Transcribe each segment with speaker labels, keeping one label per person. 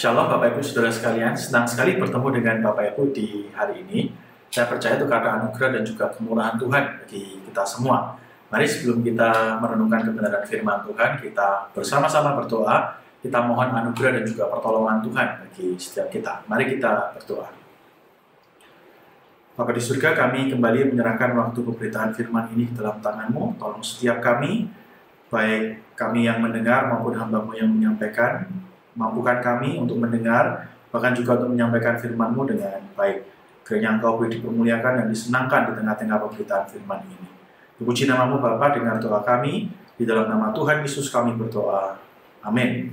Speaker 1: Shalom Bapak Ibu Saudara sekalian, senang sekali bertemu dengan Bapak Ibu di hari ini. Saya percaya itu karena anugerah dan juga kemurahan Tuhan bagi kita semua. Mari sebelum kita merenungkan kebenaran firman Tuhan, kita bersama-sama berdoa, kita mohon anugerah dan juga pertolongan Tuhan bagi setiap kita. Mari kita berdoa. Bapak di surga, kami kembali menyerahkan waktu pemberitaan firman ini dalam tanganmu. Tolong setiap kami, baik kami yang mendengar maupun hambamu yang menyampaikan, mampukan kami untuk mendengar, bahkan juga untuk menyampaikan firman-Mu dengan baik. Kiranya Engkau boleh dipermuliakan dan disenangkan di tengah-tengah pemberitaan firman ini. Dipuji namamu Bapa dengan doa kami, di dalam nama Tuhan Yesus kami berdoa. Amin.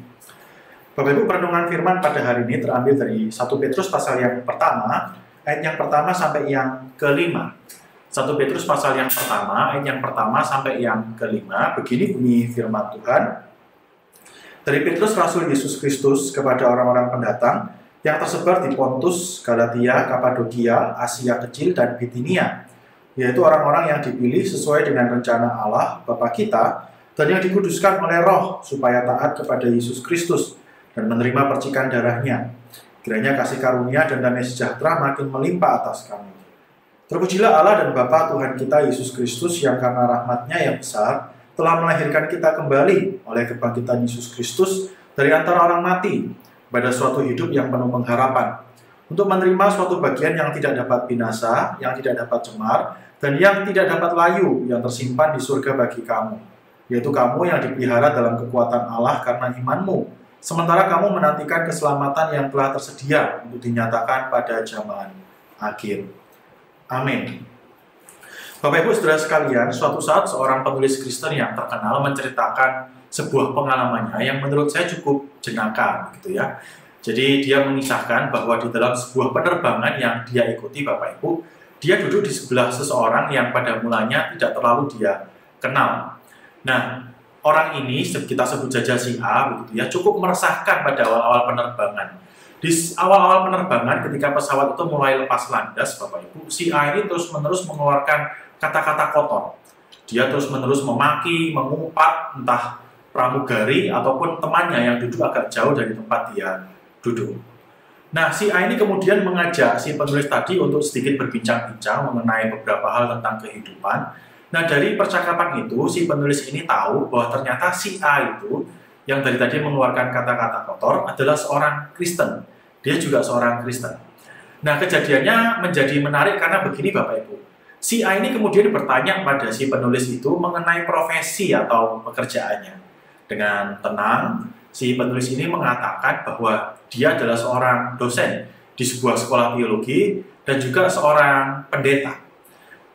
Speaker 1: Bapak Ibu, perenungan firman pada hari ini terambil dari 1 Petrus pasal yang pertama, ayat yang pertama sampai yang kelima. 1 Petrus pasal yang pertama, ayat yang pertama sampai yang kelima, begini bunyi firman Tuhan. Dari Petrus Rasul Yesus Kristus kepada orang-orang pendatang yang tersebar di Pontus, Galatia, Kapadokia, Asia Kecil, dan Bitinia, yaitu orang-orang yang dipilih sesuai dengan rencana Allah, Bapa kita, dan yang dikuduskan oleh roh supaya taat kepada Yesus Kristus dan menerima percikan darahnya. Kiranya kasih karunia dan damai sejahtera makin melimpah atas kami. Terpujilah Allah dan Bapa Tuhan kita Yesus Kristus yang karena rahmatnya yang besar telah melahirkan kita kembali oleh kebangkitan Yesus Kristus dari antara orang mati pada suatu hidup yang penuh pengharapan, untuk menerima suatu bagian yang tidak dapat binasa, yang tidak dapat cemar, dan yang tidak dapat layu yang tersimpan di surga bagi kamu, yaitu kamu yang dipelihara dalam kekuatan Allah karena imanmu, sementara kamu menantikan keselamatan yang telah tersedia untuk dinyatakan pada zaman akhir. Amin. Bapak Ibu Saudara sekalian, suatu saat seorang penulis Kristen yang terkenal menceritakan sebuah pengalamannya yang menurut saya cukup jenaka gitu ya. Jadi dia mengisahkan bahwa di dalam sebuah penerbangan yang dia ikuti Bapak Ibu, dia duduk di sebelah seseorang yang pada mulanya tidak terlalu dia kenal. Nah, orang ini kita sebut saja si A begitu ya, cukup meresahkan pada awal-awal penerbangan. Di awal-awal penerbangan ketika pesawat itu mulai lepas landas Bapak Ibu, si A ini terus-menerus mengeluarkan kata-kata kotor. Dia terus-menerus memaki, mengumpat entah pramugari ataupun temannya yang duduk agak jauh dari tempat dia duduk. Nah, si A ini kemudian mengajak si penulis tadi untuk sedikit berbincang-bincang mengenai beberapa hal tentang kehidupan. Nah, dari percakapan itu, si penulis ini tahu bahwa ternyata si A itu yang dari tadi mengeluarkan kata-kata kotor adalah seorang Kristen. Dia juga seorang Kristen. Nah, kejadiannya menjadi menarik karena begini Bapak Ibu. Si A ini kemudian bertanya pada si penulis itu mengenai profesi atau pekerjaannya dengan tenang, si penulis ini mengatakan bahwa dia adalah seorang dosen di sebuah sekolah teologi dan juga seorang pendeta.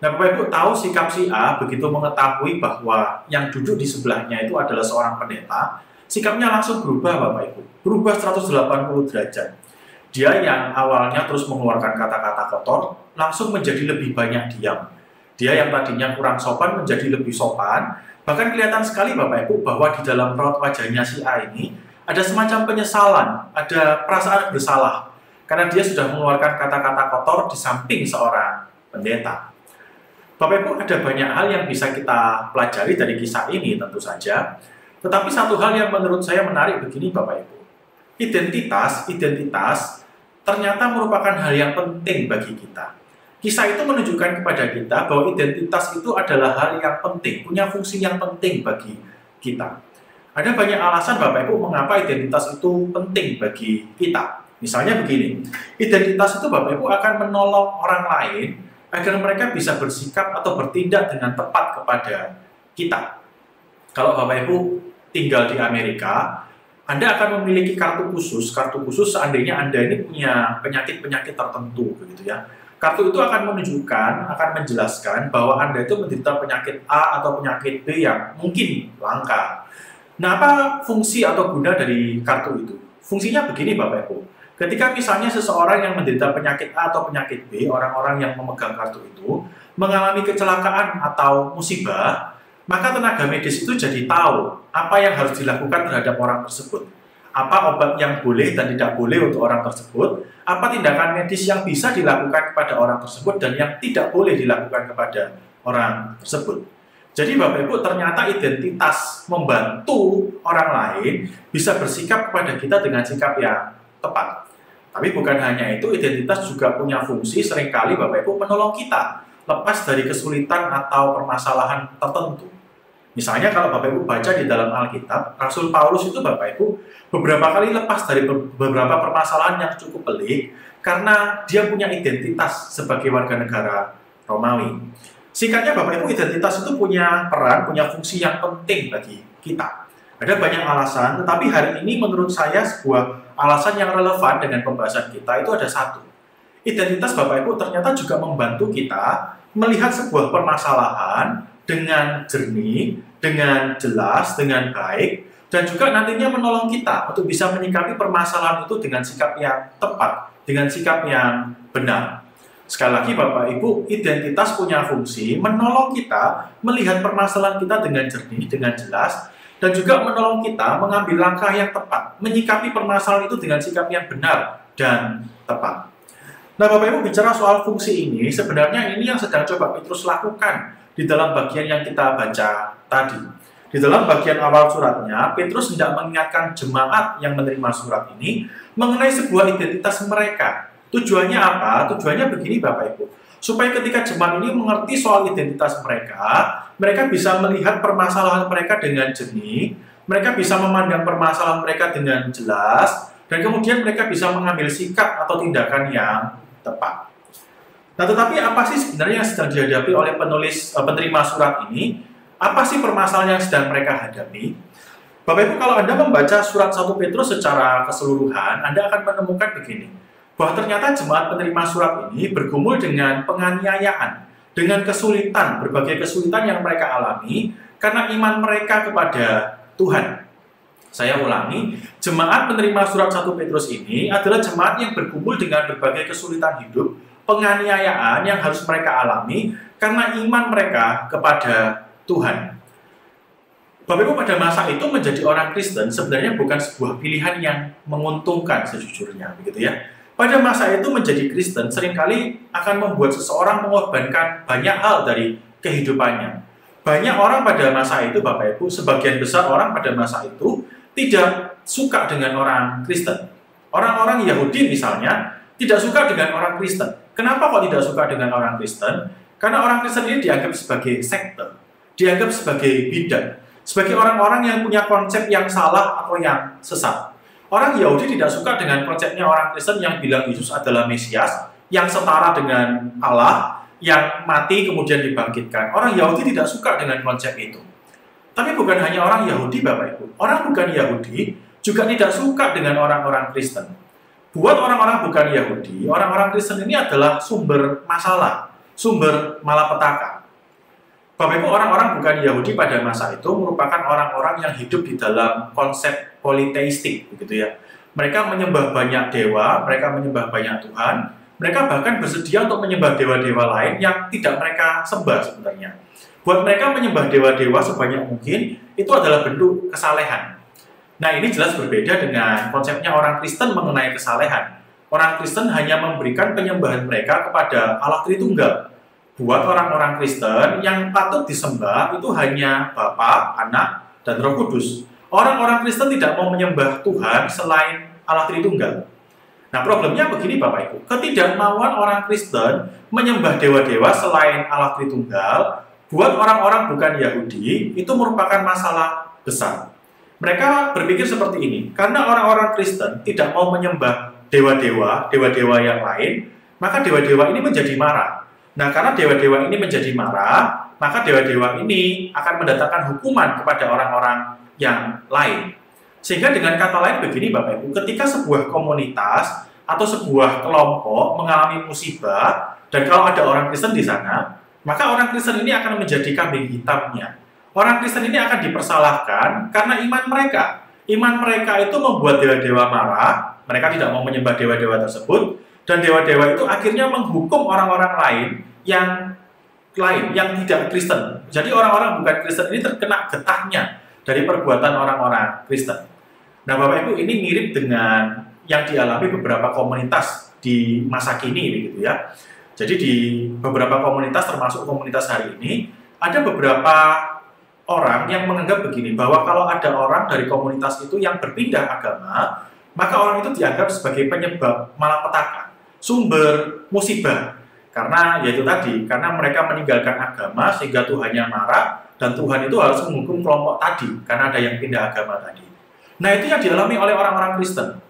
Speaker 1: Nah, Bapak Ibu tahu sikap si A begitu mengetahui bahwa yang duduk di sebelahnya itu adalah seorang pendeta, sikapnya langsung berubah Bapak Ibu, berubah 180 derajat. Dia yang awalnya terus mengeluarkan kata-kata kotor, langsung menjadi lebih banyak diam. Dia yang tadinya kurang sopan menjadi lebih sopan, Bahkan kelihatan sekali Bapak Ibu bahwa di dalam raut wajahnya si A ini ada semacam penyesalan, ada perasaan bersalah. Karena dia sudah mengeluarkan kata-kata kotor di samping seorang pendeta. Bapak Ibu ada banyak hal yang bisa kita pelajari dari kisah ini tentu saja. Tetapi satu hal yang menurut saya menarik begini Bapak Ibu. Identitas, identitas ternyata merupakan hal yang penting bagi kita. Kisah itu menunjukkan kepada kita bahwa identitas itu adalah hal yang penting, punya fungsi yang penting bagi kita. Ada banyak alasan Bapak Ibu mengapa identitas itu penting bagi kita. Misalnya begini, identitas itu Bapak Ibu akan menolong orang lain agar mereka bisa bersikap atau bertindak dengan tepat kepada kita. Kalau Bapak Ibu tinggal di Amerika, anda akan memiliki kartu khusus, kartu khusus seandainya Anda ini punya penyakit-penyakit tertentu begitu ya Kartu itu akan menunjukkan, akan menjelaskan bahwa Anda itu menderita penyakit A atau penyakit B yang mungkin langka. Nah, apa fungsi atau guna dari kartu itu? Fungsinya begini Bapak Ibu. Ketika misalnya seseorang yang menderita penyakit A atau penyakit B, orang-orang yang memegang kartu itu mengalami kecelakaan atau musibah, maka tenaga medis itu jadi tahu apa yang harus dilakukan terhadap orang tersebut apa obat yang boleh dan tidak boleh untuk orang tersebut, apa tindakan medis yang bisa dilakukan kepada orang tersebut dan yang tidak boleh dilakukan kepada orang tersebut. Jadi Bapak Ibu ternyata identitas membantu orang lain bisa bersikap kepada kita dengan sikap yang tepat. Tapi bukan hanya itu, identitas juga punya fungsi sering kali Bapak Ibu menolong kita lepas dari kesulitan atau permasalahan tertentu. Misalnya kalau Bapak Ibu baca di dalam Alkitab, Rasul Paulus itu Bapak Ibu beberapa kali lepas dari beberapa permasalahan yang cukup pelik karena dia punya identitas sebagai warga negara Romawi. Singkatnya Bapak Ibu identitas itu punya peran, punya fungsi yang penting bagi kita. Ada banyak alasan, tetapi hari ini menurut saya sebuah alasan yang relevan dengan pembahasan kita itu ada satu. Identitas Bapak Ibu ternyata juga membantu kita melihat sebuah permasalahan dengan jernih, dengan jelas, dengan baik, dan juga nantinya menolong kita untuk bisa menyikapi permasalahan itu dengan sikap yang tepat, dengan sikap yang benar. Sekali lagi Bapak Ibu, identitas punya fungsi menolong kita melihat permasalahan kita dengan jernih, dengan jelas, dan juga menolong kita mengambil langkah yang tepat, menyikapi permasalahan itu dengan sikap yang benar dan tepat. Nah, Bapak Ibu bicara soal fungsi ini, sebenarnya ini yang sedang coba Petrus lakukan di dalam bagian yang kita baca tadi. Di dalam bagian awal suratnya, Petrus hendak mengingatkan jemaat yang menerima surat ini mengenai sebuah identitas mereka. Tujuannya apa? Tujuannya begini Bapak Ibu supaya ketika jemaat ini mengerti soal identitas mereka, mereka bisa melihat permasalahan mereka dengan jernih, mereka bisa memandang permasalahan mereka dengan jelas, dan kemudian mereka bisa mengambil sikap atau tindakan yang tepat. Nah, tetapi apa sih sebenarnya yang sedang dihadapi oleh penulis eh, penerima surat ini? Apa sih permasalahan yang sedang mereka hadapi? Bapak Ibu, kalau Anda membaca surat 1 Petrus secara keseluruhan, Anda akan menemukan begini bahwa ternyata jemaat penerima surat ini bergumul dengan penganiayaan, dengan kesulitan, berbagai kesulitan yang mereka alami karena iman mereka kepada Tuhan. Saya ulangi, jemaat penerima surat 1 Petrus ini adalah jemaat yang bergumul dengan berbagai kesulitan hidup, penganiayaan yang harus mereka alami karena iman mereka kepada Tuhan. Bapak Ibu pada masa itu menjadi orang Kristen sebenarnya bukan sebuah pilihan yang menguntungkan sejujurnya, begitu ya pada masa itu menjadi Kristen sering kali akan membuat seseorang mengorbankan banyak hal dari kehidupannya. Banyak orang pada masa itu, Bapak Ibu, sebagian besar orang pada masa itu tidak suka dengan orang Kristen. Orang-orang Yahudi misalnya tidak suka dengan orang Kristen. Kenapa kok tidak suka dengan orang Kristen? Karena orang Kristen ini dianggap sebagai sekte, dianggap sebagai bidan, sebagai orang-orang yang punya konsep yang salah atau yang sesat. Orang Yahudi tidak suka dengan konsepnya orang Kristen yang bilang Yesus adalah Mesias, yang setara dengan Allah, yang mati kemudian dibangkitkan. Orang Yahudi tidak suka dengan konsep itu. Tapi bukan hanya orang Yahudi, Bapak Ibu. Orang bukan Yahudi juga tidak suka dengan orang-orang Kristen. Buat orang-orang bukan Yahudi, orang-orang Kristen ini adalah sumber masalah, sumber malapetaka. Bapak Ibu, orang-orang bukan Yahudi pada masa itu merupakan orang-orang yang hidup di dalam konsep politeistik begitu ya. Mereka menyembah banyak dewa, mereka menyembah banyak Tuhan, mereka bahkan bersedia untuk menyembah dewa-dewa lain yang tidak mereka sembah sebenarnya. Buat mereka menyembah dewa-dewa sebanyak mungkin itu adalah bentuk kesalehan. Nah ini jelas berbeda dengan konsepnya orang Kristen mengenai kesalehan. Orang Kristen hanya memberikan penyembahan mereka kepada Allah Tritunggal. Buat orang-orang Kristen yang patut disembah itu hanya Bapa, Anak, dan Roh Kudus. Orang-orang Kristen tidak mau menyembah Tuhan selain Allah Tritunggal. Nah problemnya begini Bapak Ibu, ketidakmauan orang Kristen menyembah dewa-dewa selain Allah Tritunggal buat orang-orang bukan Yahudi itu merupakan masalah besar. Mereka berpikir seperti ini, karena orang-orang Kristen tidak mau menyembah dewa-dewa, dewa-dewa yang lain, maka dewa-dewa ini menjadi marah. Nah, karena dewa-dewa ini menjadi marah, maka dewa-dewa ini akan mendatangkan hukuman kepada orang-orang yang lain. Sehingga dengan kata lain begini Bapak Ibu, ketika sebuah komunitas atau sebuah kelompok mengalami musibah dan kalau ada orang Kristen di sana, maka orang Kristen ini akan menjadi kambing hitamnya. Orang Kristen ini akan dipersalahkan karena iman mereka. Iman mereka itu membuat dewa-dewa marah, mereka tidak mau menyembah dewa-dewa tersebut, dan dewa-dewa itu akhirnya menghukum orang-orang lain yang lain, yang tidak Kristen. Jadi orang-orang bukan Kristen ini terkena getahnya dari perbuatan orang-orang Kristen. Nah, Bapak Ibu, ini mirip dengan yang dialami beberapa komunitas di masa kini begitu ya. Jadi di beberapa komunitas termasuk komunitas hari ini ada beberapa orang yang menganggap begini bahwa kalau ada orang dari komunitas itu yang berpindah agama, maka orang itu dianggap sebagai penyebab malapetaka, sumber musibah. Karena yaitu tadi, karena mereka meninggalkan agama sehingga Tuhannya marah dan Tuhan itu harus menghukum kelompok tadi karena ada yang pindah agama tadi. Nah itu yang dialami oleh orang-orang Kristen.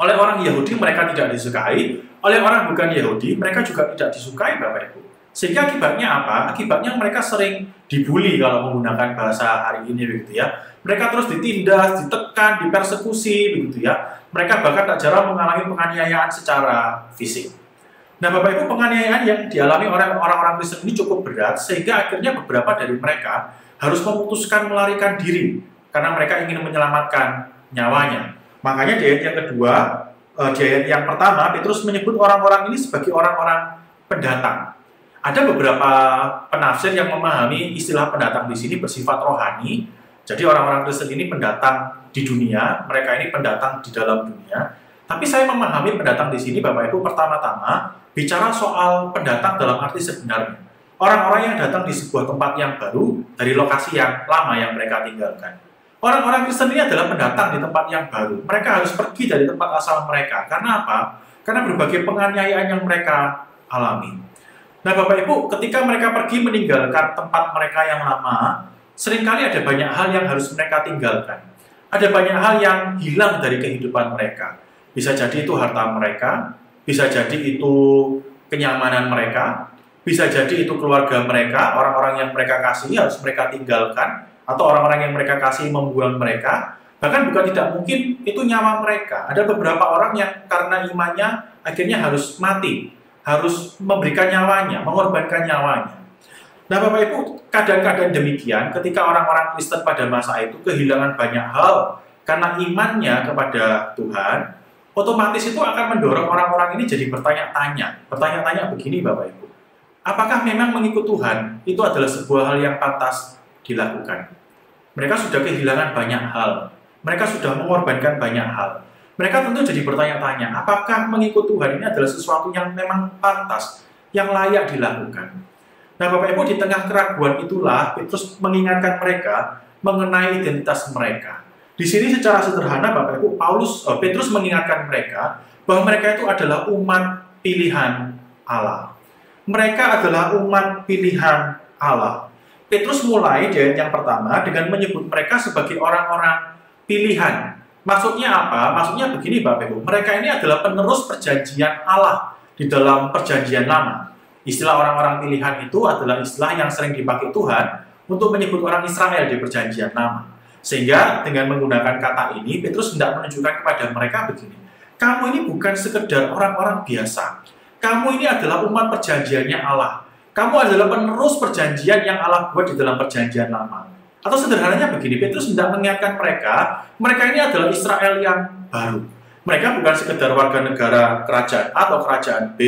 Speaker 1: Oleh orang Yahudi mereka tidak disukai, oleh orang bukan Yahudi mereka juga tidak disukai Bapak Ibu. Sehingga akibatnya apa? Akibatnya mereka sering dibully kalau menggunakan bahasa hari ini begitu ya. Mereka terus ditindas, ditekan, dipersekusi begitu ya. Mereka bahkan tak jarang mengalami penganiayaan secara fisik. Nah, Bapak Ibu, penganiayaan yang dialami oleh orang-orang Kristen ini cukup berat sehingga akhirnya beberapa dari mereka harus memutuskan melarikan diri karena mereka ingin menyelamatkan nyawanya. Makanya di ayat yang kedua, eh, di ayat yang pertama, Petrus menyebut orang-orang ini sebagai orang-orang pendatang. Ada beberapa penafsir yang memahami istilah pendatang di sini bersifat rohani. Jadi orang-orang Kristen ini pendatang di dunia, mereka ini pendatang di dalam dunia. Tapi saya memahami pendatang di sini, Bapak Ibu, pertama-tama bicara soal pendatang dalam arti sebenarnya. Orang-orang yang datang di sebuah tempat yang baru dari lokasi yang lama yang mereka tinggalkan. Orang-orang Kristen ini adalah pendatang di tempat yang baru. Mereka harus pergi dari tempat asal mereka. Karena apa? Karena berbagai penganiayaan yang mereka alami. Nah, Bapak Ibu, ketika mereka pergi meninggalkan tempat mereka yang lama, sering kali ada banyak hal yang harus mereka tinggalkan. Ada banyak hal yang hilang dari kehidupan mereka. Bisa jadi itu harta mereka, bisa jadi itu kenyamanan mereka, bisa jadi itu keluarga mereka, orang-orang yang mereka kasih harus mereka tinggalkan, atau orang-orang yang mereka kasih membuang mereka, bahkan bukan tidak mungkin itu nyawa mereka. Ada beberapa orang yang karena imannya akhirnya harus mati, harus memberikan nyawanya, mengorbankan nyawanya. Nah Bapak Ibu, kadang-kadang demikian ketika orang-orang Kristen pada masa itu kehilangan banyak hal karena imannya kepada Tuhan, otomatis itu akan mendorong orang-orang ini jadi bertanya-tanya. Bertanya-tanya begini Bapak Ibu. Apakah memang mengikut Tuhan itu adalah sebuah hal yang pantas dilakukan? Mereka sudah kehilangan banyak hal. Mereka sudah mengorbankan banyak hal. Mereka tentu jadi bertanya-tanya, apakah mengikut Tuhan ini adalah sesuatu yang memang pantas, yang layak dilakukan? Nah Bapak Ibu di tengah keraguan itulah Petrus mengingatkan mereka mengenai identitas mereka. Di sini secara sederhana Bapak Ibu, Paulus uh, Petrus mengingatkan mereka bahwa mereka itu adalah umat pilihan Allah. Mereka adalah umat pilihan Allah. Petrus mulai di ayat yang pertama dengan menyebut mereka sebagai orang-orang pilihan. Maksudnya apa? Maksudnya begini Bapak Ibu, mereka ini adalah penerus perjanjian Allah di dalam perjanjian lama. Istilah orang-orang pilihan itu adalah istilah yang sering dipakai Tuhan untuk menyebut orang Israel di perjanjian lama. Sehingga dengan menggunakan kata ini, Petrus hendak menunjukkan kepada mereka begini. Kamu ini bukan sekedar orang-orang biasa. Kamu ini adalah umat perjanjiannya Allah. Kamu adalah penerus perjanjian yang Allah buat di dalam perjanjian lama. Atau sederhananya begini, Petrus hendak mengingatkan mereka, mereka ini adalah Israel yang baru. Mereka bukan sekedar warga negara kerajaan A atau kerajaan B,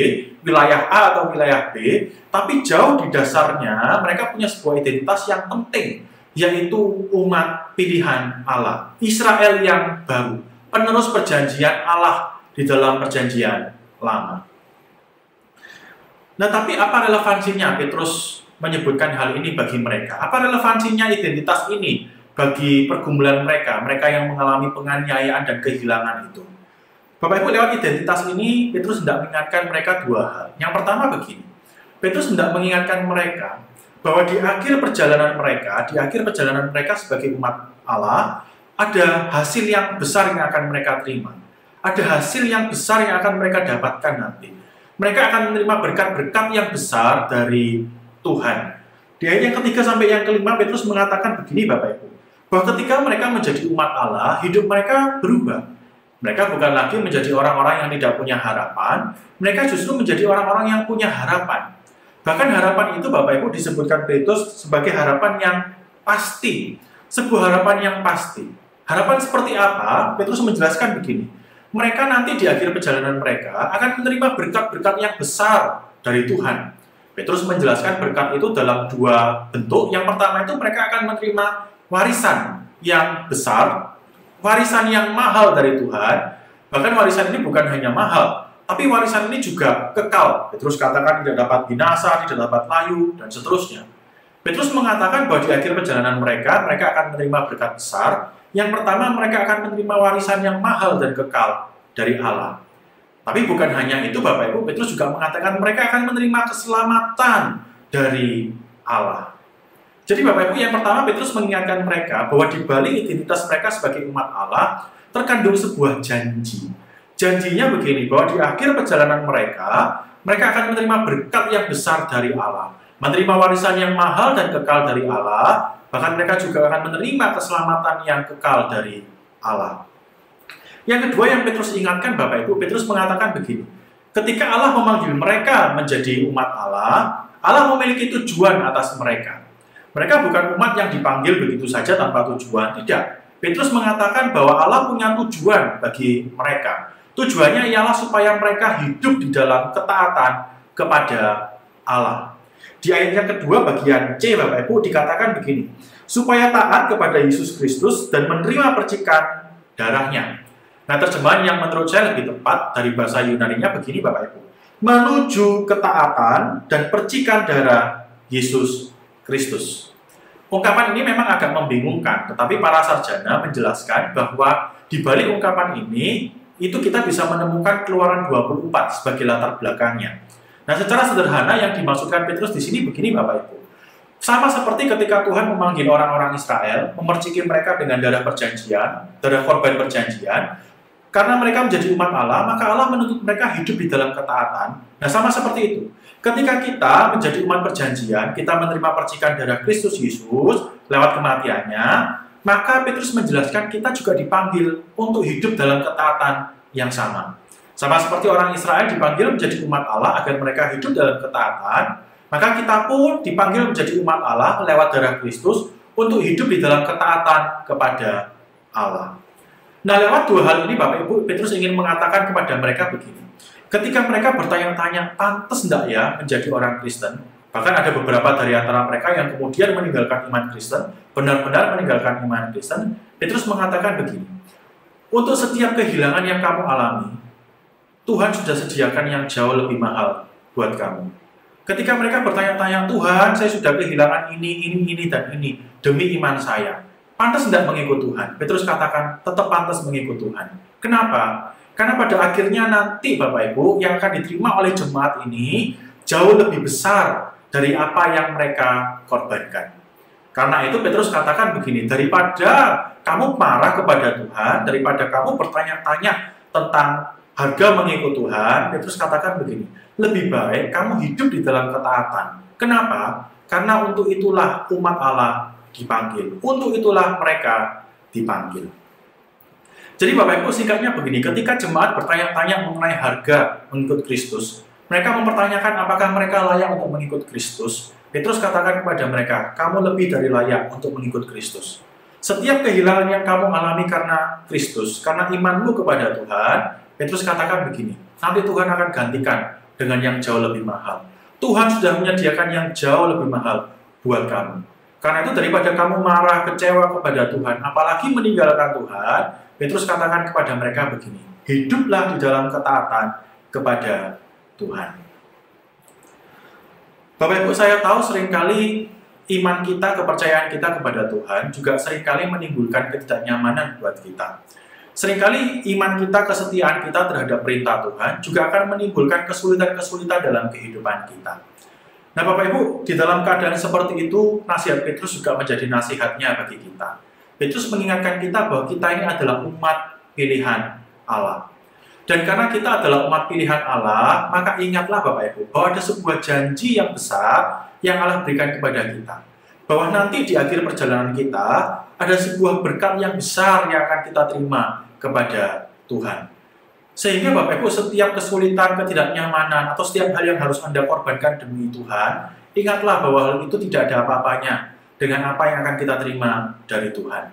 Speaker 1: wilayah A atau wilayah B, tapi jauh di dasarnya mereka punya sebuah identitas yang penting, yaitu umat pilihan Allah, Israel yang baru, penerus perjanjian Allah di dalam perjanjian lama. Nah, tapi apa relevansinya Petrus menyebutkan hal ini bagi mereka? Apa relevansinya identitas ini bagi pergumulan mereka, mereka yang mengalami penganiayaan dan kehilangan itu? Bapak Ibu lewat identitas ini Petrus hendak mengingatkan mereka dua hal. Yang pertama begini, Petrus hendak mengingatkan mereka bahwa di akhir perjalanan mereka, di akhir perjalanan mereka sebagai umat Allah, ada hasil yang besar yang akan mereka terima. Ada hasil yang besar yang akan mereka dapatkan nanti. Mereka akan menerima berkat-berkat yang besar dari Tuhan. Di ayat yang ketiga sampai yang kelima, Petrus mengatakan begini Bapak Ibu, bahwa ketika mereka menjadi umat Allah, hidup mereka berubah. Mereka bukan lagi menjadi orang-orang yang tidak punya harapan, mereka justru menjadi orang-orang yang punya harapan. Bahkan harapan itu Bapak Ibu disebutkan Petrus sebagai harapan yang pasti. Sebuah harapan yang pasti. Harapan seperti apa? Petrus menjelaskan begini. Mereka nanti di akhir perjalanan mereka akan menerima berkat-berkat yang besar dari Tuhan. Petrus menjelaskan berkat itu dalam dua bentuk. Yang pertama itu mereka akan menerima warisan yang besar, warisan yang mahal dari Tuhan. Bahkan warisan ini bukan hanya mahal, tapi warisan ini juga kekal. Petrus katakan tidak dapat binasa, tidak dapat layu, dan seterusnya. Petrus mengatakan bahwa di akhir perjalanan mereka, mereka akan menerima berkat besar Yang pertama, mereka akan menerima warisan yang mahal dan kekal dari Allah. Tapi bukan hanya itu, Bapak Ibu, Petrus juga mengatakan mereka akan menerima keselamatan dari Allah. Jadi Bapak Ibu, yang pertama Petrus mengingatkan mereka bahwa di balik identitas mereka sebagai umat Allah terkandung sebuah janji. Janjinya begini, bahwa di akhir perjalanan mereka, mereka akan menerima berkat yang besar dari Allah. Menerima warisan yang mahal dan kekal dari Allah, bahkan mereka juga akan menerima keselamatan yang kekal dari Allah. Yang kedua yang Petrus ingatkan Bapak Ibu, Petrus mengatakan begini, ketika Allah memanggil mereka menjadi umat Allah, Allah memiliki tujuan atas mereka. Mereka bukan umat yang dipanggil begitu saja tanpa tujuan, tidak. Petrus mengatakan bahwa Allah punya tujuan bagi mereka. Tujuannya ialah supaya mereka hidup di dalam ketaatan kepada Allah. Di ayat yang kedua bagian C Bapak Ibu dikatakan begini, supaya taat kepada Yesus Kristus dan menerima percikan darahnya. Nah terjemahan yang menurut saya lebih tepat dari bahasa Yunani-nya begini Bapak Ibu, menuju ketaatan dan percikan darah Yesus Kristus. Ungkapan ini memang agak membingungkan, tetapi para sarjana menjelaskan bahwa di balik ungkapan ini itu kita bisa menemukan keluaran 24 sebagai latar belakangnya. Nah, secara sederhana yang dimaksudkan Petrus di sini begini Bapak Ibu. Sama seperti ketika Tuhan memanggil orang-orang Israel, memerciki mereka dengan darah perjanjian, darah korban perjanjian, karena mereka menjadi umat Allah, maka Allah menuntut mereka hidup di dalam ketaatan. Nah, sama seperti itu. Ketika kita menjadi umat perjanjian, kita menerima percikan darah Kristus Yesus lewat kematiannya, maka Petrus menjelaskan kita juga dipanggil untuk hidup dalam ketaatan yang sama. Sama seperti orang Israel dipanggil menjadi umat Allah agar mereka hidup dalam ketaatan, maka kita pun dipanggil menjadi umat Allah lewat darah Kristus untuk hidup di dalam ketaatan kepada Allah. Nah, lewat dua hal ini Bapak Ibu, Petrus ingin mengatakan kepada mereka begini. Ketika mereka bertanya-tanya, pantas enggak ya menjadi orang Kristen? Bahkan ada beberapa dari antara mereka yang kemudian meninggalkan iman Kristen, benar-benar meninggalkan iman Kristen. Petrus mengatakan begini, untuk setiap kehilangan yang kamu alami, Tuhan sudah sediakan yang jauh lebih mahal buat kamu. Ketika mereka bertanya-tanya, Tuhan, saya sudah kehilangan ini, ini, ini, dan ini demi iman saya. Pantas tidak mengikut Tuhan. Petrus katakan, tetap pantas mengikut Tuhan. Kenapa? Karena pada akhirnya nanti Bapak Ibu yang akan diterima oleh jemaat ini jauh lebih besar dari apa yang mereka korbankan. Karena itu Petrus katakan begini, daripada kamu marah kepada Tuhan, daripada kamu bertanya-tanya tentang harga mengikut Tuhan, Petrus katakan begini, lebih baik kamu hidup di dalam ketaatan. Kenapa? Karena untuk itulah umat Allah dipanggil. Untuk itulah mereka dipanggil. Jadi Bapak Ibu singkatnya begini, ketika jemaat bertanya-tanya mengenai harga mengikut Kristus, mereka mempertanyakan apakah mereka layak untuk mengikut Kristus. Petrus katakan kepada mereka, kamu lebih dari layak untuk mengikut Kristus. Setiap kehilangan yang kamu alami karena Kristus, karena imanmu kepada Tuhan, Petrus katakan begini, nanti Tuhan akan gantikan dengan yang jauh lebih mahal. Tuhan sudah menyediakan yang jauh lebih mahal buat kamu. Karena itu daripada kamu marah, kecewa kepada Tuhan, apalagi meninggalkan Tuhan, Petrus katakan kepada mereka begini, hiduplah di dalam ketaatan kepada Tuhan. Bapak Ibu saya tahu sering kali iman kita, kepercayaan kita kepada Tuhan juga sering kali menimbulkan ketidaknyamanan buat kita. Seringkali iman kita, kesetiaan kita terhadap perintah Tuhan juga akan menimbulkan kesulitan-kesulitan dalam kehidupan kita. Nah Bapak Ibu, di dalam keadaan seperti itu, nasihat Petrus juga menjadi nasihatnya bagi kita. Petrus mengingatkan kita bahwa kita ini adalah umat pilihan Allah. Dan karena kita adalah umat pilihan Allah, maka ingatlah Bapak Ibu, bahwa ada sebuah janji yang besar yang Allah berikan kepada kita. Bahwa nanti di akhir perjalanan kita, ada sebuah berkat yang besar yang akan kita terima kepada Tuhan. Sehingga Bapak Ibu, setiap kesulitan, ketidaknyamanan, atau setiap hal yang harus Anda korbankan demi Tuhan, ingatlah bahwa hal itu tidak ada apa-apanya dengan apa yang akan kita terima dari Tuhan.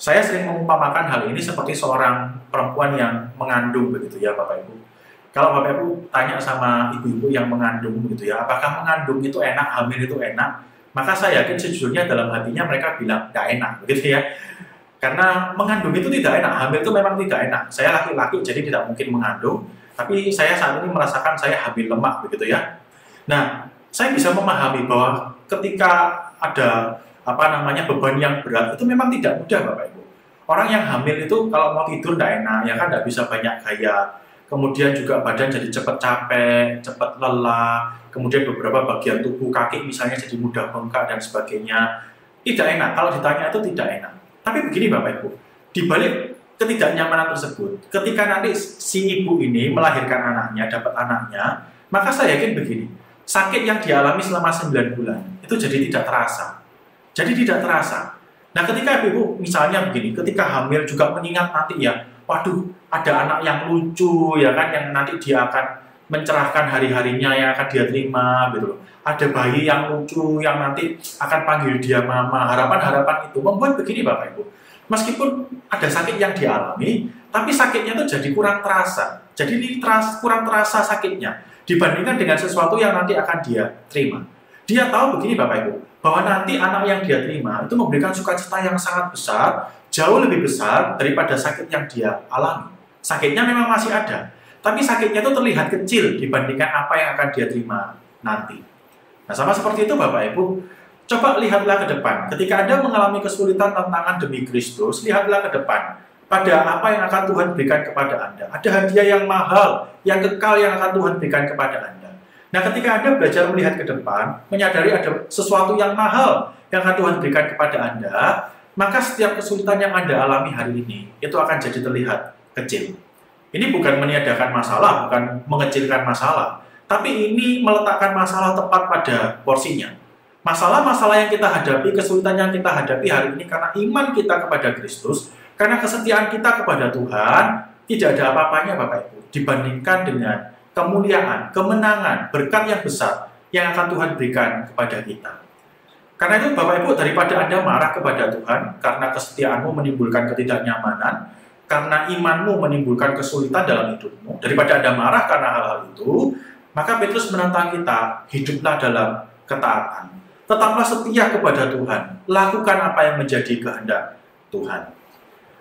Speaker 1: Saya sering mengumpamakan hal ini seperti seorang perempuan yang mengandung begitu ya Bapak Ibu. Kalau Bapak Ibu tanya sama ibu-ibu yang mengandung begitu ya, apakah mengandung itu enak, hamil itu enak? Maka saya yakin sejujurnya dalam hatinya mereka bilang tidak enak begitu ya. Karena mengandung itu tidak enak, hamil itu memang tidak enak. Saya laki-laki jadi tidak mungkin mengandung, tapi saya saat ini merasakan saya hamil lemak begitu ya. Nah, saya bisa memahami bahwa ketika ada apa namanya beban yang berat itu memang tidak mudah Bapak Ibu. orang yang hamil itu kalau mau tidur tidak enak, ya kan tidak bisa banyak gaya. Kemudian juga badan jadi cepat capek, cepat lelah. Kemudian beberapa bagian tubuh kaki misalnya jadi mudah bengkak dan sebagainya. Tidak enak. Kalau ditanya itu tidak enak. Tapi begini Bapak Ibu, di balik ketidaknyamanan tersebut, ketika nanti si ibu ini melahirkan anaknya, dapat anaknya, maka saya yakin begini, sakit yang dialami selama 9 bulan itu jadi tidak terasa. Jadi tidak terasa. Nah ketika ibu misalnya begini, ketika hamil juga mengingat nanti ya, waduh ada anak yang lucu ya kan, yang nanti dia akan mencerahkan hari-harinya yang akan dia terima gitu loh. Ada bayi yang lucu yang nanti akan panggil dia mama. Harapan-harapan itu membuat begini Bapak Ibu. Meskipun ada sakit yang dialami, tapi sakitnya itu jadi kurang terasa. Jadi ini teras, kurang terasa sakitnya dibandingkan dengan sesuatu yang nanti akan dia terima. Dia tahu begini Bapak Ibu, bahwa nanti anak yang dia terima itu memberikan sukacita yang sangat besar, jauh lebih besar daripada sakit yang dia alami. Sakitnya memang masih ada, tapi sakitnya itu terlihat kecil dibandingkan apa yang akan dia terima nanti. Nah, sama seperti itu Bapak Ibu, coba lihatlah ke depan. Ketika Anda mengalami kesulitan tantangan demi Kristus, lihatlah ke depan pada apa yang akan Tuhan berikan kepada Anda. Ada hadiah yang mahal, yang kekal yang akan Tuhan berikan kepada Anda. Nah, ketika Anda belajar melihat ke depan, menyadari ada sesuatu yang mahal yang akan Tuhan berikan kepada Anda, maka setiap kesulitan yang Anda alami hari ini, itu akan jadi terlihat kecil. Ini bukan meniadakan masalah, bukan mengecilkan masalah, tapi ini meletakkan masalah tepat pada porsinya. Masalah-masalah yang kita hadapi, kesulitan yang kita hadapi hari ini karena iman kita kepada Kristus, karena kesetiaan kita kepada Tuhan tidak ada apa-apanya Bapak Ibu dibandingkan dengan kemuliaan, kemenangan, berkat yang besar yang akan Tuhan berikan kepada kita. Karena itu Bapak Ibu daripada Anda marah kepada Tuhan karena kesetiaanmu menimbulkan ketidaknyamanan, karena imanmu menimbulkan kesulitan dalam hidupmu, daripada Anda marah karena hal-hal itu, maka Petrus menantang kita, hiduplah dalam ketaatan. Tetaplah setia kepada Tuhan, lakukan apa yang menjadi kehendak Tuhan.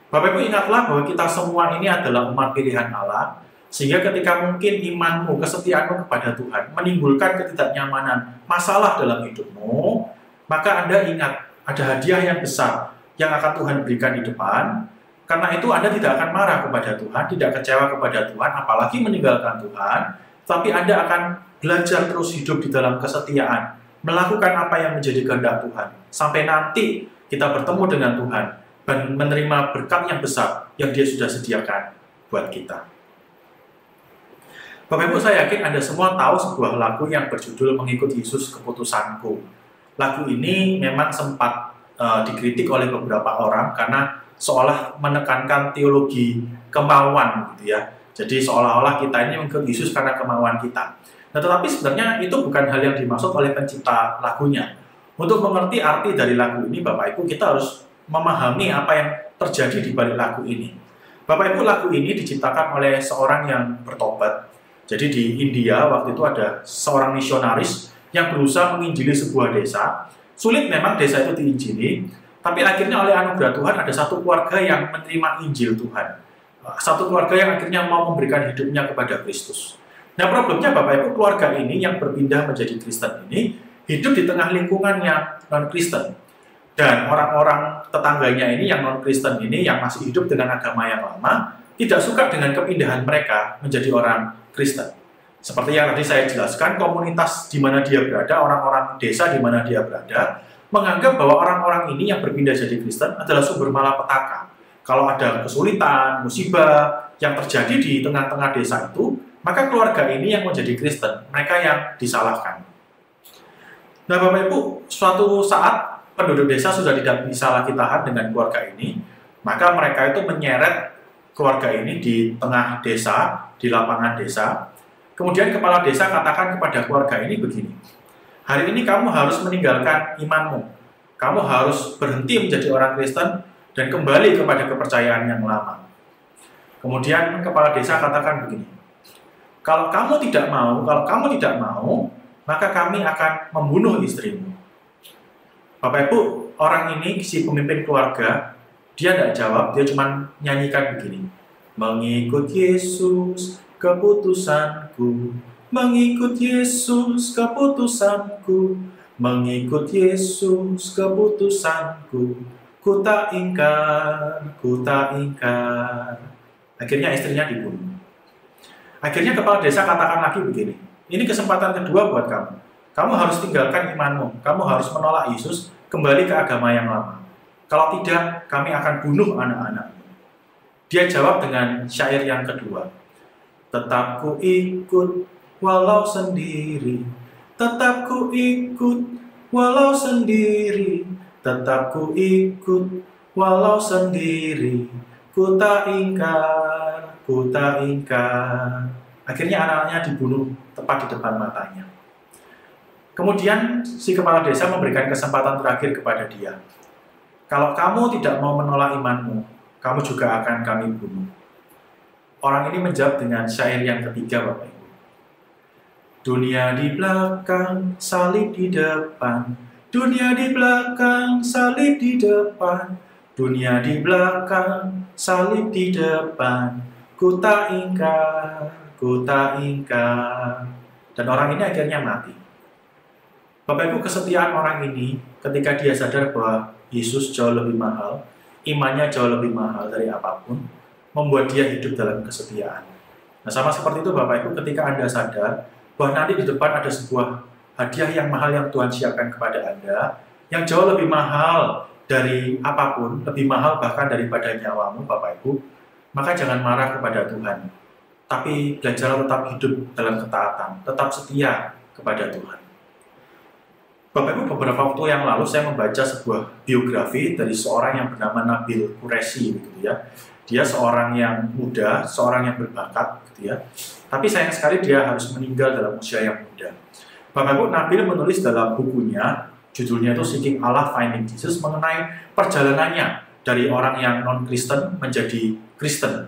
Speaker 1: Bapak Ibu ingatlah bahwa kita semua ini adalah umat pilihan Allah, sehingga ketika mungkin imanmu, kesetiaanmu kepada Tuhan menimbulkan ketidaknyamanan, masalah dalam hidupmu, maka Anda ingat ada hadiah yang besar yang akan Tuhan berikan di depan. Karena itu Anda tidak akan marah kepada Tuhan, tidak kecewa kepada Tuhan, apalagi meninggalkan Tuhan, tapi Anda akan belajar terus hidup di dalam kesetiaan, melakukan apa yang menjadi kehendak Tuhan, sampai nanti kita bertemu dengan Tuhan dan menerima berkat yang besar yang dia sudah sediakan buat kita. Bapak Ibu saya yakin Anda semua tahu sebuah lagu yang berjudul Mengikut Yesus Keputusanku. Lagu ini memang sempat uh, dikritik oleh beberapa orang karena seolah menekankan teologi kemauan gitu ya. Jadi seolah-olah kita ini mengikut Yesus karena kemauan kita. Nah, tetapi sebenarnya itu bukan hal yang dimaksud oleh pencipta lagunya. Untuk mengerti arti dari lagu ini, Bapak Ibu, kita harus memahami apa yang terjadi di balik lagu ini. Bapak Ibu lagu ini diciptakan oleh seorang yang bertobat. Jadi di India waktu itu ada seorang misionaris yang berusaha menginjili sebuah desa. Sulit memang desa itu diinjili, tapi akhirnya oleh anugerah Tuhan ada satu keluarga yang menerima Injil Tuhan. Satu keluarga yang akhirnya mau memberikan hidupnya kepada Kristus. Nah problemnya Bapak Ibu keluarga ini yang berpindah menjadi Kristen ini hidup di tengah lingkungan yang non-Kristen dan orang-orang tetangganya ini yang non Kristen ini yang masih hidup dengan agama yang lama tidak suka dengan kepindahan mereka menjadi orang Kristen. Seperti yang tadi saya jelaskan, komunitas di mana dia berada, orang-orang desa di mana dia berada, menganggap bahwa orang-orang ini yang berpindah jadi Kristen adalah sumber malapetaka. Kalau ada kesulitan, musibah yang terjadi di tengah-tengah desa itu, maka keluarga ini yang menjadi Kristen, mereka yang disalahkan. Nah, Bapak Ibu, suatu saat penduduk desa sudah tidak bisa lagi tahan dengan keluarga ini, maka mereka itu menyeret keluarga ini di tengah desa, di lapangan desa. Kemudian kepala desa katakan kepada keluarga ini begini, hari ini kamu harus meninggalkan imanmu, kamu harus berhenti menjadi orang Kristen dan kembali kepada kepercayaan yang lama. Kemudian kepala desa katakan begini, kalau kamu tidak mau, kalau kamu tidak mau, maka kami akan membunuh istrimu. Bapak Ibu, orang ini si pemimpin keluarga, dia tidak jawab, dia cuma nyanyikan begini. Mengikut Yesus keputusanku, mengikut Yesus keputusanku, mengikut Yesus keputusanku, ku tak ingkar, ku tak ingkar. Akhirnya istrinya dibunuh. Akhirnya kepala desa katakan lagi begini, ini kesempatan kedua buat kamu. Kamu harus tinggalkan imanmu, kamu harus menolak Yesus, kembali ke agama yang lama. Kalau tidak, kami akan bunuh anak-anak. Dia jawab dengan syair yang kedua. Tetap ku ikut walau sendiri, tetap ku ikut walau sendiri, tetap ku ikut walau sendiri, ku tak ingkar, ku tak ingkar. Akhirnya anak-anaknya dibunuh tepat di depan matanya. Kemudian si kepala desa memberikan kesempatan terakhir kepada dia. Kalau kamu tidak mau menolak imanmu, kamu juga akan kami bunuh. Orang ini menjawab dengan syair yang ketiga, Bapak Ibu. Dunia di belakang, salib di depan. Dunia di belakang, salib di depan. Dunia di belakang, salib di depan. Ku tak ingkar, ku tak ingkar. Dan orang ini akhirnya mati. Bapak Ibu kesetiaan orang ini ketika dia sadar bahwa Yesus jauh lebih mahal, imannya jauh lebih mahal dari apa pun, membuat dia hidup dalam kesetiaan. Nah sama seperti itu Bapak Ibu ketika Anda sadar bahwa nanti di depan ada sebuah hadiah yang mahal yang Tuhan siapkan kepada Anda, yang jauh lebih mahal dari apa pun, lebih mahal bahkan daripada nyawamu Bapak Ibu, maka jangan marah kepada Tuhan tapi belajar tetap hidup dalam ketaatan, tetap setia kepada Tuhan. Bapak Ibu, beberapa waktu yang lalu saya membaca sebuah biografi dari seorang yang bernama Nabil Quresi, gitu ya. Dia seorang yang muda, seorang yang berbakat, gitu ya. Tapi sayang sekali dia harus meninggal dalam usia yang muda. Bapak Ibu, Nabil menulis dalam bukunya, judulnya itu Seeking Allah Finding Jesus, mengenai perjalanannya dari orang yang non-Kristen menjadi Kristen.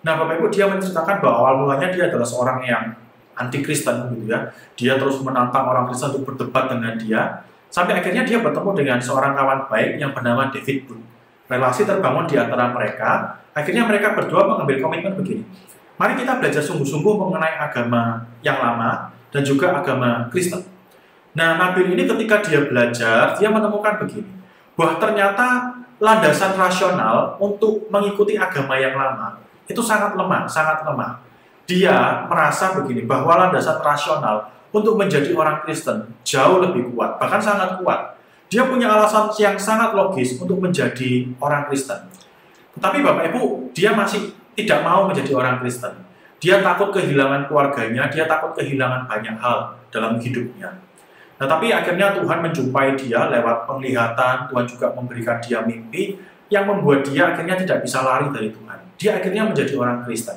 Speaker 1: Nah, Bapak Ibu, dia menceritakan bahwa awal mulanya dia adalah seorang yang anti Kristen gitu ya. Dia terus menantang orang Kristen untuk berdebat dengan dia sampai akhirnya dia bertemu dengan seorang kawan baik yang bernama David Boone. Relasi terbangun di antara mereka. Akhirnya mereka berdua mengambil komitmen begini. Mari kita belajar sungguh-sungguh mengenai agama yang lama dan juga agama Kristen. Nah, Nabil ini ketika dia belajar, dia menemukan begini. Bahwa ternyata landasan rasional untuk mengikuti agama yang lama itu sangat lemah, sangat lemah. Dia merasa begini, bahwa landasan rasional untuk menjadi orang Kristen jauh lebih kuat, bahkan sangat kuat. Dia punya alasan yang sangat logis untuk menjadi orang Kristen. Tetapi Bapak Ibu, dia masih tidak mau menjadi orang Kristen. Dia takut kehilangan keluarganya, dia takut kehilangan banyak hal dalam hidupnya. Nah, tapi akhirnya Tuhan menjumpai dia lewat penglihatan, Tuhan juga memberikan dia mimpi yang membuat dia akhirnya tidak bisa lari dari Tuhan dia akhirnya menjadi orang Kristen.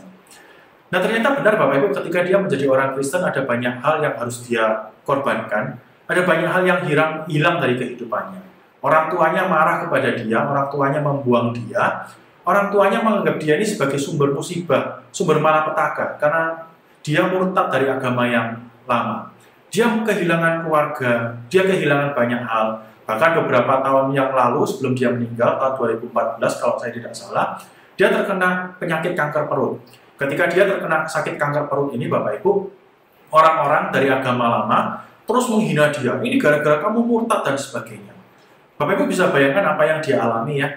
Speaker 1: Nah ternyata benar Bapak Ibu ketika dia menjadi orang Kristen ada banyak hal yang harus dia korbankan, ada banyak hal yang hilang, hilang dari kehidupannya. Orang tuanya marah kepada dia, orang tuanya membuang dia, orang tuanya menganggap dia ini sebagai sumber musibah, sumber malapetaka, karena dia murtad dari agama yang lama. Dia kehilangan keluarga, dia kehilangan banyak hal. Bahkan beberapa tahun yang lalu sebelum dia meninggal, tahun 2014 kalau saya tidak salah, dia terkena penyakit kanker perut. Ketika dia terkena sakit kanker perut ini, Bapak Ibu, orang-orang dari agama lama terus menghina dia. Ini gara-gara kamu murtad dan sebagainya. Bapak Ibu bisa bayangkan apa yang dia alami ya.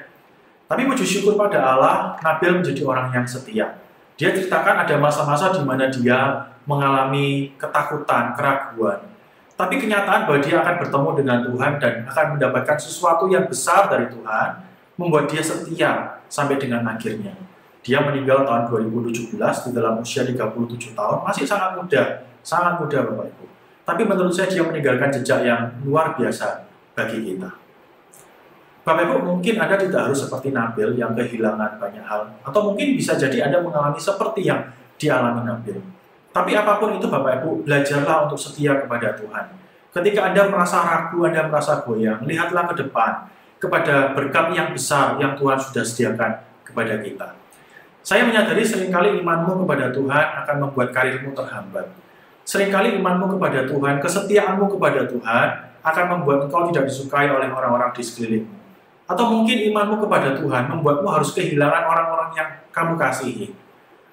Speaker 1: Tapi puji syukur pada Allah, Nabil menjadi orang yang setia. Dia ceritakan ada masa-masa di mana dia mengalami ketakutan, keraguan. Tapi kenyataan bahwa dia akan bertemu dengan Tuhan dan akan mendapatkan sesuatu yang besar dari Tuhan, membuat dia setia sampai dengan akhirnya. Dia meninggal tahun 2017 di dalam usia 37 tahun, masih sangat muda, sangat muda Bapak Ibu. Tapi menurut saya dia meninggalkan jejak yang luar biasa bagi kita. Bapak Ibu mungkin Anda tidak harus seperti Nabil yang kehilangan banyak hal, atau mungkin bisa jadi Anda mengalami seperti yang dialami Nabil. Tapi apa pun itu Bapak Ibu, belajarlah untuk setia kepada Tuhan. Ketika Anda merasa ragu, Anda merasa goyang, lihatlah ke depan kepada berkat yang besar yang Tuhan sudah sediakan kepada kita. Saya menyadari sering kali imanmu kepada Tuhan akan membuat karirmu terhambat. Seringkali imanmu kepada Tuhan, kesetiaanmu kepada Tuhan akan membuat engkau tidak disukai oleh orang-orang di sekelilingmu. Atau mungkin imanmu kepada Tuhan membuatmu harus kehilangan orang-orang yang kamu kasihi.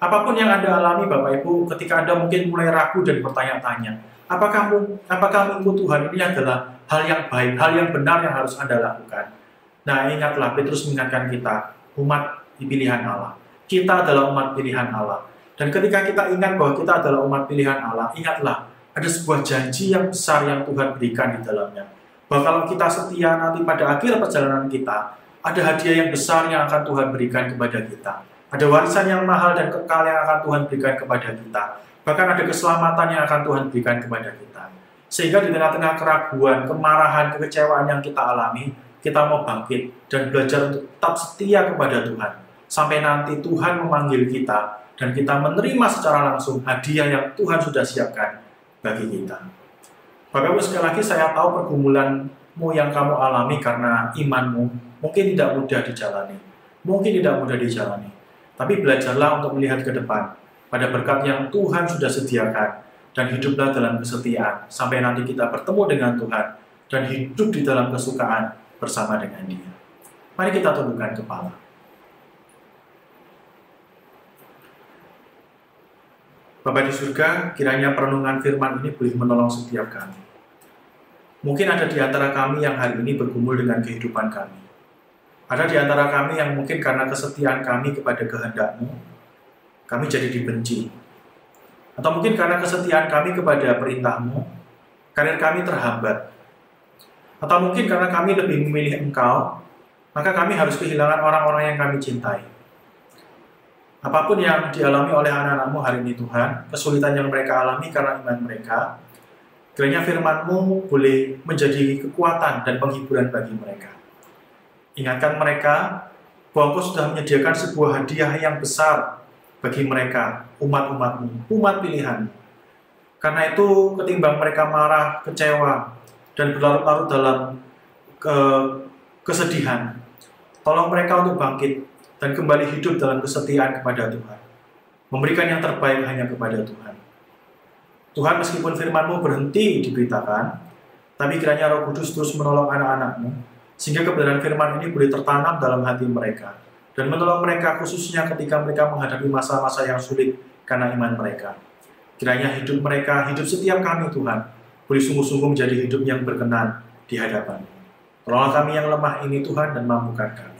Speaker 1: Apa pun yang Anda alami Bapak Ibu ketika Anda mungkin mulai ragu dan bertanya-tanya, apakah apakah mengikut Tuhan ini adalah hal yang baik, hal yang benar yang harus Anda lakukan. Nah, ingatlah Petrus mengingatkan kita, umat pilihan Allah. Kita adalah umat pilihan Allah. Dan ketika kita ingat bahwa kita adalah umat pilihan Allah, ingatlah ada sebuah janji yang besar yang Tuhan berikan di dalamnya. Bahwa kalau kita setia nanti pada akhir perjalanan kita, ada hadiah yang besar yang akan Tuhan berikan kepada kita. Ada warisan yang mahal dan kekal yang akan Tuhan berikan kepada kita. Bahkan ada keselamatan yang akan Tuhan berikan kepada kita. Sehingga di tengah-tengah keraguan, kemarahan, kekecewaan yang kita alami, kita mau bangkit dan belajar untuk tetap setia kepada Tuhan. Sampai nanti Tuhan memanggil kita dan kita menerima secara langsung hadiah yang Tuhan sudah siapkan bagi kita. Bapak Ibu sekali lagi saya tahu pergumulanmu yang kamu alami karena imanmu mungkin tidak mudah dijalani. Mungkin tidak mudah dijalani. Tapi belajarlah untuk melihat ke depan pada berkat yang Tuhan sudah sediakan dan hiduplah dalam kesetiaan sampai nanti kita bertemu dengan Tuhan dan hidup di dalam kesukaan bersama dengan dia. Mari kita tundukkan kepala. Bapak di surga, kiranya perenungan firman ini boleh menolong setiap kami. Mungkin ada di antara kami yang hari ini bergumul dengan kehidupan kami. Ada di antara kami yang mungkin karena kesetiaan kami kepada kehendakmu, kami jadi dibenci. Atau mungkin karena kesetiaan kami kepada perintahmu, karir kami terhambat. Atau mungkin karena kami lebih memilih Engkau, maka kami harus kehilangan orang-orang yang kami cintai. Apa pun yang dialami oleh anak-anakmu hari ini Tuhan, kesulitan yang mereka alami karena iman mereka, kiranya firman-Mu boleh menjadi kekuatan dan penghiburan bagi mereka. Ingatkan mereka bahwa Engkau sudah menyediakan sebuah hadiah yang besar bagi mereka, umat-umatmu, umat pilihan. Karena itu ketimbang mereka marah, kecewa, dan berlarut-larut dalam ke kesedihan. Tolong mereka untuk bangkit dan kembali hidup dalam kesetiaan kepada Tuhan. Memberikan yang terbaik hanya kepada Tuhan. Tuhan meskipun firman-Mu berhenti diberitakan, tapi kiranya Roh Kudus terus menolong anak-anakmu, sehingga kebenaran firman ini boleh tertanam dalam hati mereka, dan menolong mereka khususnya ketika mereka menghadapi masa-masa yang sulit karena iman mereka. Kiranya hidup mereka, hidup setiap kami Tuhan, boleh sungguh-sungguh menjadi hidup yang berkenan di hadapan. Tolonglah kami yang lemah ini Tuhan dan mampukan kami.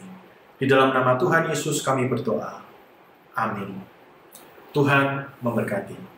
Speaker 1: Di dalam nama Tuhan Yesus kami berdoa. Amin. Tuhan memberkati.